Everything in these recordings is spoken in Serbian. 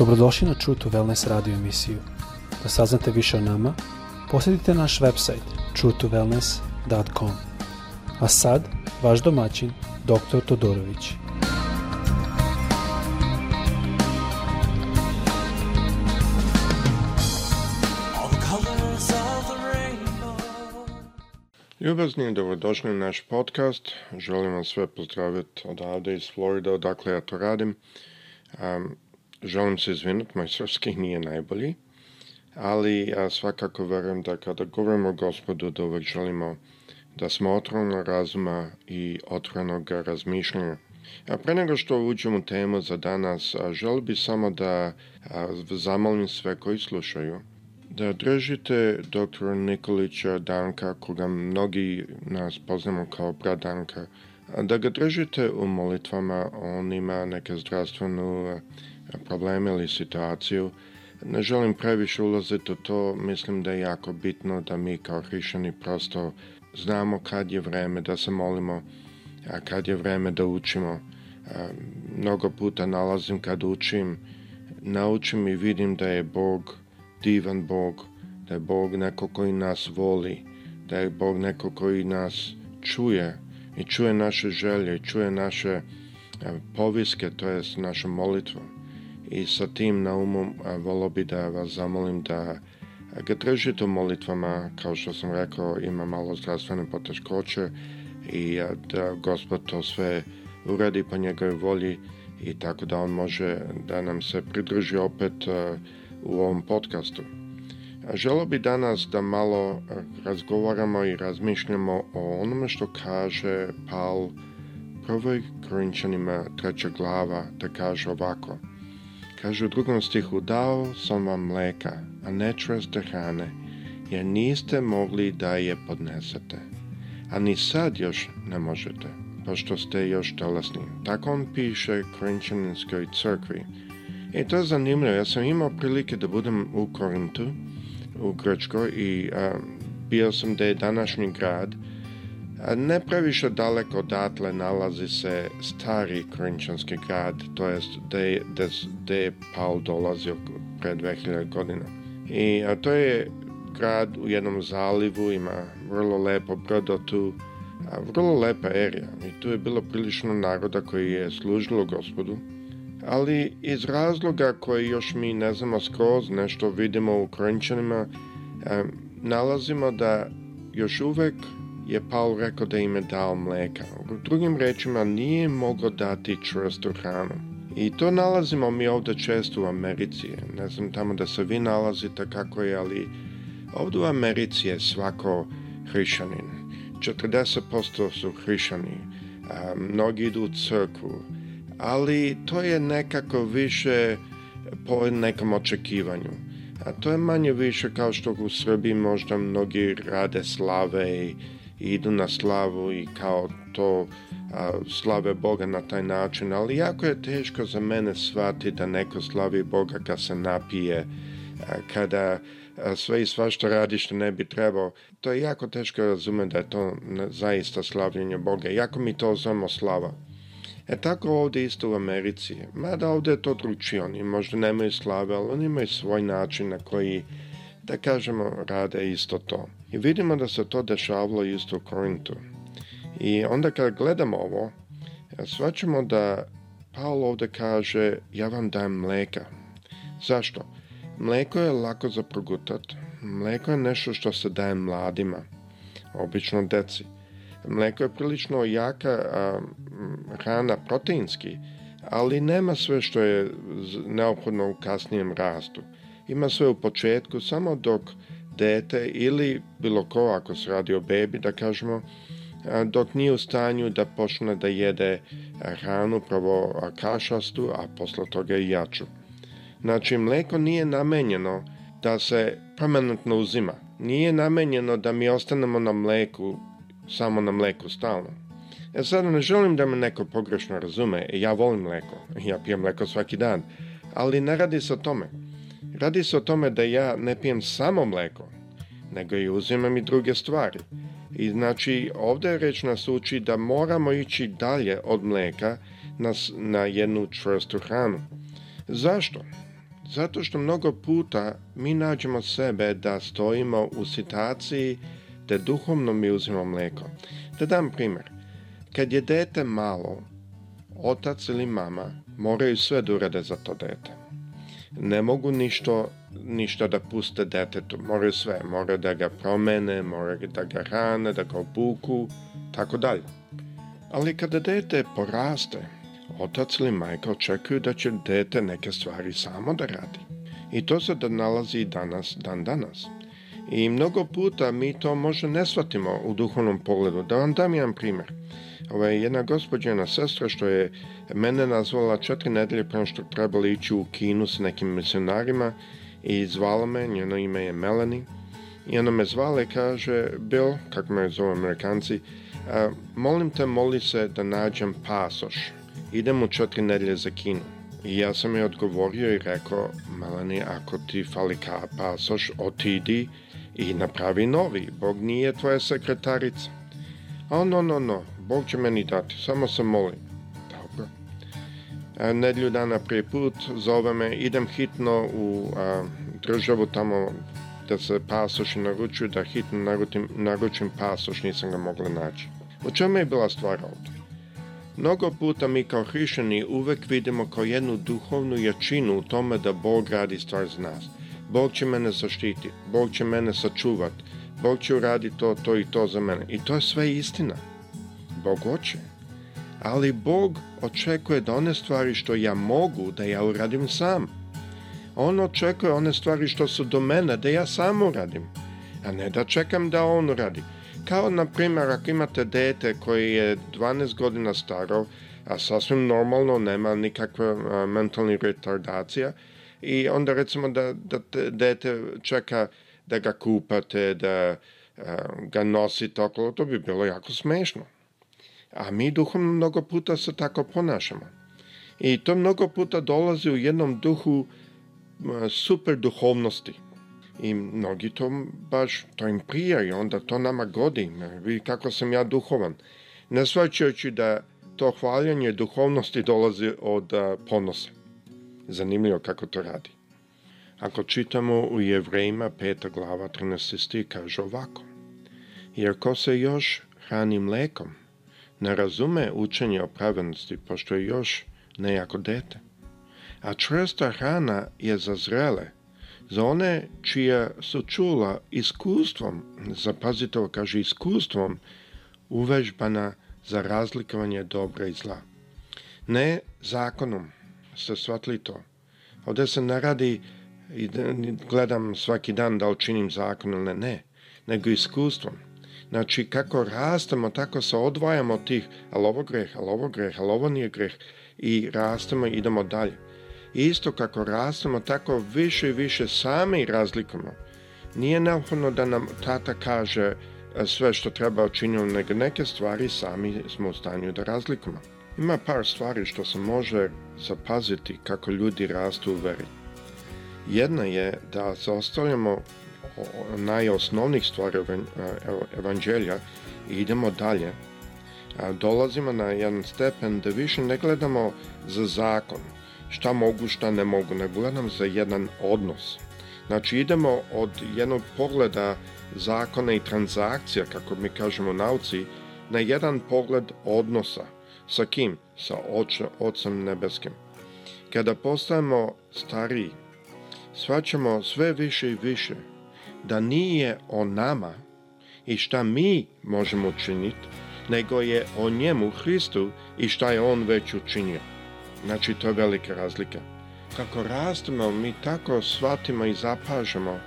Dobrodošli na True to Wellness radio emisiju. Da saznate više o nama, posjetite naš website truetowellness.com. A sad, vaš domaćin, dr. Todorović. Ljubazni, dobrodošli na naš podcast. Želim vas sve pozdraviti odavde iz Florida, odakle ja to radim. Um, Želim se izviniti, moj srpski nije najbolji, ali ja svakako verujem da kada govorimo o gospodu, da uvek želimo da smo otrovno razuma i otrovnog razmišljanja. A pre nego što uđem u temu za danas, želim bi samo da zamolim sve koji slušaju da držite dr. Nikolića Danka, koga mnogi nas poznamo kao brat Danka, da ga držite u molitvama, on ima neke zdravstvenu probleme ili situaciju. Ne želim previše ulaziti u to, mislim da je jako bitno da mi kao hrišćani prosto znamo kad je vreme da se molimo, a kad je vreme da učimo. Mnogo puta nalazim kad učim, naučim i vidim da je Bog divan Bog, da je Bog neko koji nas voli, da je Bog neko koji nas čuje i čuje naše želje i čuje naše poviske, to jest našu molitvu i sa tim na umom volio bi da vas zamolim da ga držite u molitvama, kao što sam rekao ima malo zdravstvene poteškoće i da gospod to sve uradi po njegovoj volji i tako da on može da nam se pridruži opet u ovom podcastu. Želo bi danas da malo razgovaramo i razmišljamo o onome što kaže Paul prvoj Korinčanima treća glava da kaže ovako – Kaže u drugom stihu, dao sam vam mleka, a ne čvrste hrane, jer niste mogli da je podnesete. A ni sad još ne možete, pošto ste još telesni. Tako on piše Korinčaninskoj crkvi. I e, to je zanimljivo, ja sam imao prilike da budem u Korintu, u Grčkoj, i a, bio sam da je današnji grad, Ne previše daleko odatle nalazi se stari korinčanski grad, to jest gde je Paul dolazio pre 2000 godina. I a to je grad u jednom zalivu, ima vrlo lepo brdo tu, a vrlo lepa erija i tu je bilo prilično naroda koji je služilo gospodu. Ali iz razloga koji još mi ne znamo skroz, nešto vidimo u Korinčanima, nalazimo da još uvek je Paul rekao da im je dao mleka. U drugim rečima nije mogao dati čvrstu hranu. I to nalazimo mi ovde često u Americi. Ne znam tamo da se vi nalazite kako je, ali ovde u Americi je svako hrišanin. 40% su hrišani. A, mnogi idu u crkvu. Ali to je nekako više po nekom očekivanju. A to je manje više kao što u Srbiji možda mnogi rade slave i idu na slavu i kao to a, slave Boga na taj način, ali jako je teško za mene shvati da neko slavi Boga kad se napije, a, kada a, sve i sva što radi što ne bi trebao. To je jako teško razumem da je to zaista slavljenje Boga, jako mi to zovemo slava. E tako ovde isto u Americi, mada ovde je to drugčije, oni možda nemaju slave, ali oni imaju svoj način na koji da kažemo rade isto to. I vidimo da se to dešavalo isto u Korintu. I onda kad gledamo ovo, e, svačemo da Paul ovde kaže ja vam dajem mleka. Zašto? Mleko je lako za progutat. Mleko je nešto što se daje mladima, obično deci. Mleko je prilično jaka a, hrana proteinski, ali nema sve što je neophodno u kasnijem rastu ima sve u početku, samo dok dete ili bilo ko, ako se radi o bebi, da kažemo, dok nije u stanju da počne da jede hranu, prvo kašastu, a posle toga i jaču. Znači, mleko nije namenjeno da se permanentno uzima. Nije namenjeno da mi ostanemo na mleku, samo na mleku stalno. Ja e, sada ne želim da me neko pogrešno razume, ja volim mleko, ja pijem mleko svaki dan, ali ne radi se o tome. Radi se o tome da ja ne pijem samo mleko, nego i uzimam i druge stvari. I znači ovdje reč nas uči da moramo ići dalje od mleka na, na jednu čvrstu hranu. Zašto? Zato što mnogo puta mi nađemo sebe da stojimo u situaciji da duhovno mi uzimamo mleko. Da dam primjer. Kad je dete malo, otac ili mama moraju sve da urade za to dete ne mogu ništa, ništa da puste detetu, moraju sve, moraju da ga promene, moraju da ga hrane, da ga obuku, tako dalje. Ali kada dete poraste, otac ili majka očekuju da će dete neke stvari samo da radi. I to se da nalazi i danas, dan danas. I mnogo puta mi to možda ne shvatimo u duhovnom pogledu. Da vam dam jedan primjer. Ova je jedna gospođena sestra što je mene nazvala četiri nedelje prema što trebalo ići u Kinu sa nekim misionarima i zvala me, njeno ime je Melanie. I ona me zvala i kaže, Bill, kako me zove Amerikanci, molim te, moli se da nađem pasoš. Idem u četiri nedelje za Kinu. I ja sam joj odgovorio i rekao, Melanie, ako ti fali ka pasoš, otidi i napravi novi, Bog nije tvoja sekretarica. O, no, no, no, Bog će meni dati, samo se molim. Dobro. A, e, nedlju dana prije put zove me, idem hitno u a, državu tamo da se pasoši naručuju, da hitno naručim, naručim pasoš, nisam ga mogla naći. O čemu je bila stvar ovdje? Mnogo puta mi kao hrišćani uvek vidimo kao jednu duhovnu jačinu u tome da Bog radi stvar za nas. Bog će mene zaštiti, Bog će mene sačuvati, Bog će uraditi to, to i to za mene. I to je sve istina. Bog hoće. Ali Bog očekuje da one stvari što ja mogu, da ja uradim sam. On očekuje one stvari što su do mene, da ja sam uradim. A ne da čekam da on uradi. Kao, na primjer, ako imate dete koji je 12 godina staro, a sasvim normalno, nema nikakve mentalne retardacija, i onda recimo da, da dete čeka da ga kupate, da a, ga nosite okolo, to bi bilo jako smešno. A mi duhom mnogo puta se tako ponašamo. I to mnogo puta dolazi u jednom duhu e, super duhovnosti. I mnogi to baš, to im prija i onda to nama godi. Vi kako sam ja duhovan. Ne svačajući da to hvaljanje duhovnosti dolazi od e, ponosa. Zanimljivo kako to radi. Ako čitamo u Jevrejima 5. glava 13. stih kaže ovako. Jer ko se još hrani mlekom, ne razume učenje o pravednosti, pošto je još nejako dete. A čvrsta hrana je za zrele, za one čija su čula iskustvom, zapazite ovo kaže iskustvom, uvežbana za razlikovanje dobra i zla. Ne zakonom, ste shvatili to. Ovde se naradi i gledam svaki dan da li činim zakon ili ne, ne, nego iskustvom. Znači, kako rastemo, tako se odvajamo od tih, ali ovo greh, ali ovo greh, ali ovo nije greh. I rastemo i idemo dalje. Isto kako rastemo, tako više i više sami razlikamo. Nije neophodno da nam tata kaže e, sve što treba učiniti, nego neke stvari sami smo u stanju da razlikamo. Ima par stvari što se može zapaziti kako ljudi rastu u veri. Jedna je da se ostavljamo najosnovnijih stvari evanđelja i idemo dalje, dolazimo na jedan stepen da više ne gledamo za zakon, šta mogu, šta ne mogu, ne gledam za jedan odnos. Znači idemo od jednog pogleda zakona i transakcija, kako mi kažemo nauci, na jedan pogled odnosa. Sa kim? Sa oč, Ocem Nebeskim. Kada postajemo stariji, svaćamo sve više i više da nije o nama i šta mi možemo učiniti, nego je o njemu, Hristu, i šta je on već učinio. Znači, to je velika razlika. Kako rastemo, mi tako shvatimo i zapažamo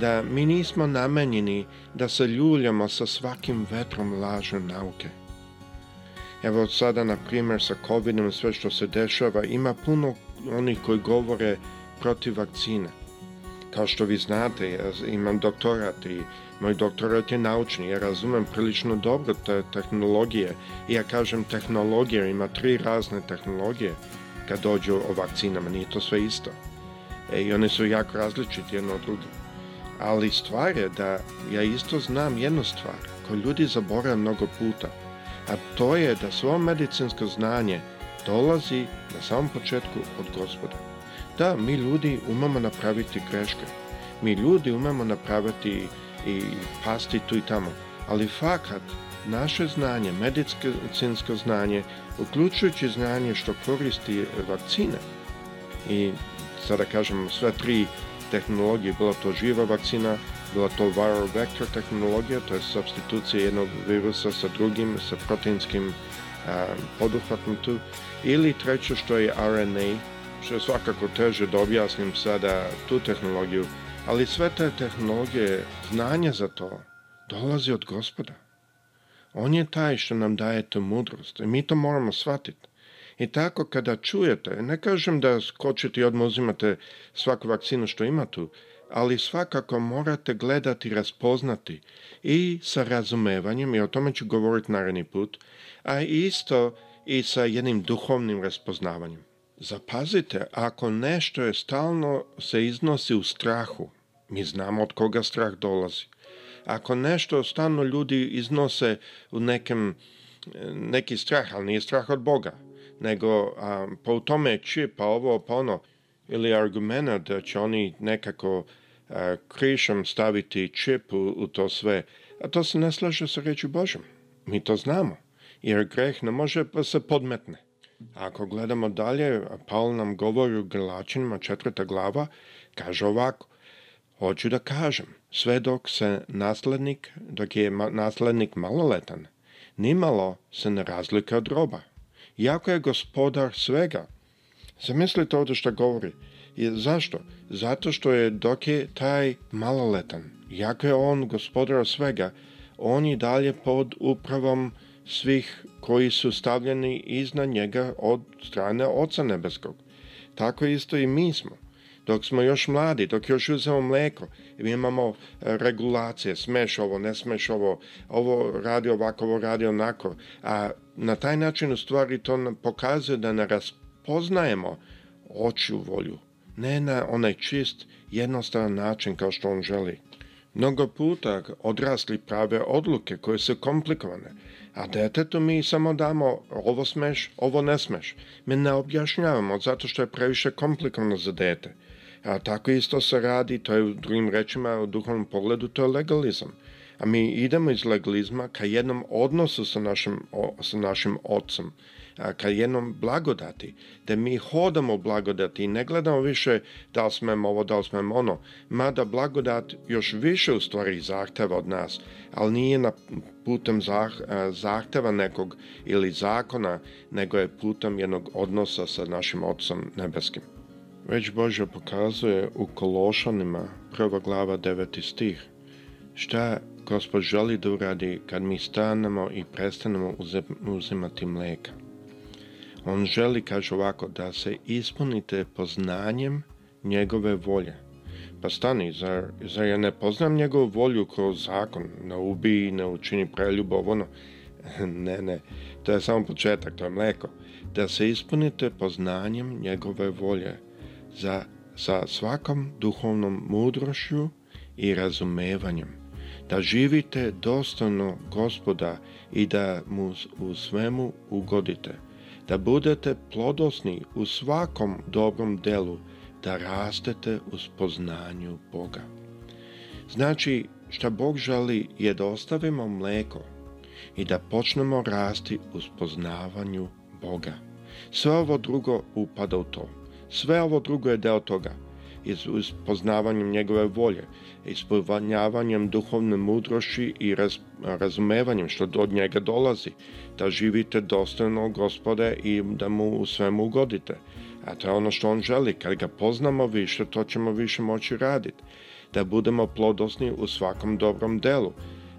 da mi nismo namenjeni da se ljuljamo sa svakim vetrom lažne nauke. Evo od sada, na primjer, sa covid sve što se dešava, ima puno onih koji govore protiv vakcine Kao što vi znate, ja imam doktorat i moj doktorat je naučni, ja razumem prilično dobro te tehnologije. ja kažem tehnologija, ima tri razne tehnologije kad dođu o vakcinama, nije to sve isto. E, I one su jako različite jedno od druge. Ali stvar je da ja isto znam jednu stvar koju ljudi zaborave mnogo puta, a to je da svo medicinsko znanje dolazi na samom početku od gospoda. Da, mi ljudi umemo napraviti greške. Mi ljudi umemo napraviti i pasti tu i tamo. Ali fakat, naše znanje, medicinsko znanje, uključujući znanje što koristi vakcine i sada kažem sve tri tehnologije, bila to živa vakcina, bila to viral vector tehnologija, to je substitucija jednog virusa sa drugim, sa proteinskim a, poduhvatom tu, ili treće što je RNA što je svakako teže da objasnim sada tu tehnologiju, ali sve te tehnologije, znanje za to, dolazi od gospoda. On je taj što nam daje tu mudrost i mi to moramo shvatiti. I tako kada čujete, ne kažem da skočite i odmah uzimate svaku vakcinu što ima tu, ali svakako morate gledati, raspoznati i sa razumevanjem, i o tome ću govoriti naredni put, a isto i sa jednim duhovnim raspoznavanjem. Zapazite, ako nešto je stalno se iznosi u strahu, mi znamo od koga strah dolazi. Ako nešto stalno ljudi iznose u nekem, neki strah, ali nije strah od Boga, nego a, pa u tome će, pa ovo, pa ono, ili argumenta da će oni nekako a, krišom staviti čip u, u to sve, a to se ne slaže sa reći Božom. Mi to znamo, jer greh ne može pa se podmetne. Ako gledamo dalje, Paul nam govori u Grlačinima četvrta glava, kaže ovako, hoću da kažem, sve dok se naslednik, dok je naslednik maloletan, nimalo se ne razlika od roba. Iako je gospodar svega. Zamislite ovdje što govori. I zašto? Zato što je dok je taj maloletan, jako je on gospodar svega, on je dalje pod upravom svih koji su stavljeni iznad njega od strane Oca Nebeskog. Tako isto i mi smo. Dok smo još mladi, dok još uzemo mleko, mi imamo e, regulacije, smeš ovo, ne smeš ovo, ovo radi ovako, ovo radi onako. A na taj način u stvari to pokazuje da ne raspoznajemo očju volju. Ne na onaj čist, jednostavan način kao što on želi. Mnogo puta odrasli prave odluke koje su komplikovane, a detetu mi samo damo ovo smeš, ovo ne smeš. Mi ne objašnjavamo zato što je previše komplikovano za dete. A tako isto se radi, to je u drugim rečima, u duhovnom pogledu, to je legalizam a mi idemo iz legalizma ka jednom odnosu sa našim, sa našim ocem, ka jednom blagodati, da mi hodamo blagodati i ne gledamo više da li smem ovo, da li smem ono, mada blagodat još više u stvari zahteva od nas, ali nije na putem zah, zahteva nekog ili zakona, nego je putem jednog odnosa sa našim Otcom Nebeskim. Već Bože pokazuje u Kološanima, prva glava 9. stih, Šta gospod želi da uradi kad mi stanemo i prestanemo uzimati mleka? On želi, kaže ovako, da se ispunite poznanjem njegove volje. Pa stani, zar, zar ja ne poznam njegovu volju kroz zakon? Ne ubiji, ne učini preljubov, ne, ne, to je samo početak, to je mleko. Da se ispunite poznanjem njegove volje za, sa svakom duhovnom mudrošću i razumevanjem da živite dostano gospoda i da mu u svemu ugodite, da budete plodosni u svakom dobrom delu, da rastete u spoznanju Boga. Znači, šta Bog želi je da ostavimo mleko i da počnemo rasti u spoznavanju Boga. Sve ovo drugo upada u to. Sve ovo drugo je deo toga uz poznavanjem njegove volje, ispovanjavanjem duhovne mudroši i raz, razumevanjem što od njega dolazi, da živite dostojno gospode i da mu u svemu ugodite. A to je ono što on želi, kad ga poznamo više, to ćemo više moći raditi, da budemo plodosni u svakom dobrom delu,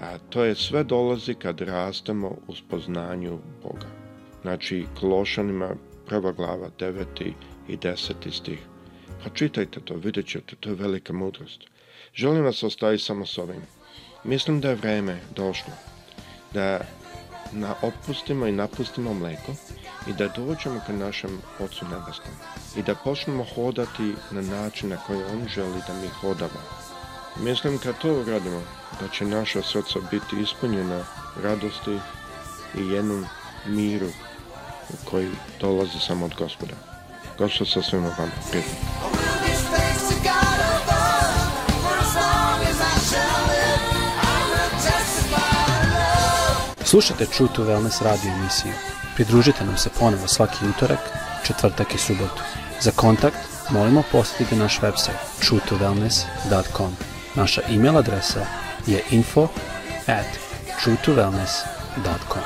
a to je sve dolazi kad rastemo u spoznanju Boga. Znači, Kološanima, prva glava, 9. i 10. stih. Pa čitajte to, vidjet ćete, to je velika mudrost. Želim vas ostaviti samo s ovim. Mislim da je vreme došlo da na opustimo i napustimo mleko i da dođemo ka našem Otcu Nebeskom i da počnemo hodati na način na koji On želi da mi hodamo. Mislim kad to uradimo, da će naša srca biti ispunjena radosti i jednom miru koji dolazi samo od gospoda. Gospod sa svima vama. Prijetno. Slušajte True to Wellness radio emisiju. Pridružite nam se ponovo svaki utorak, četvrtak i subotu. Za kontakt molimo posjetite naš website truetowellness.com. Naša e-mail adresa je info at truetowellness.com.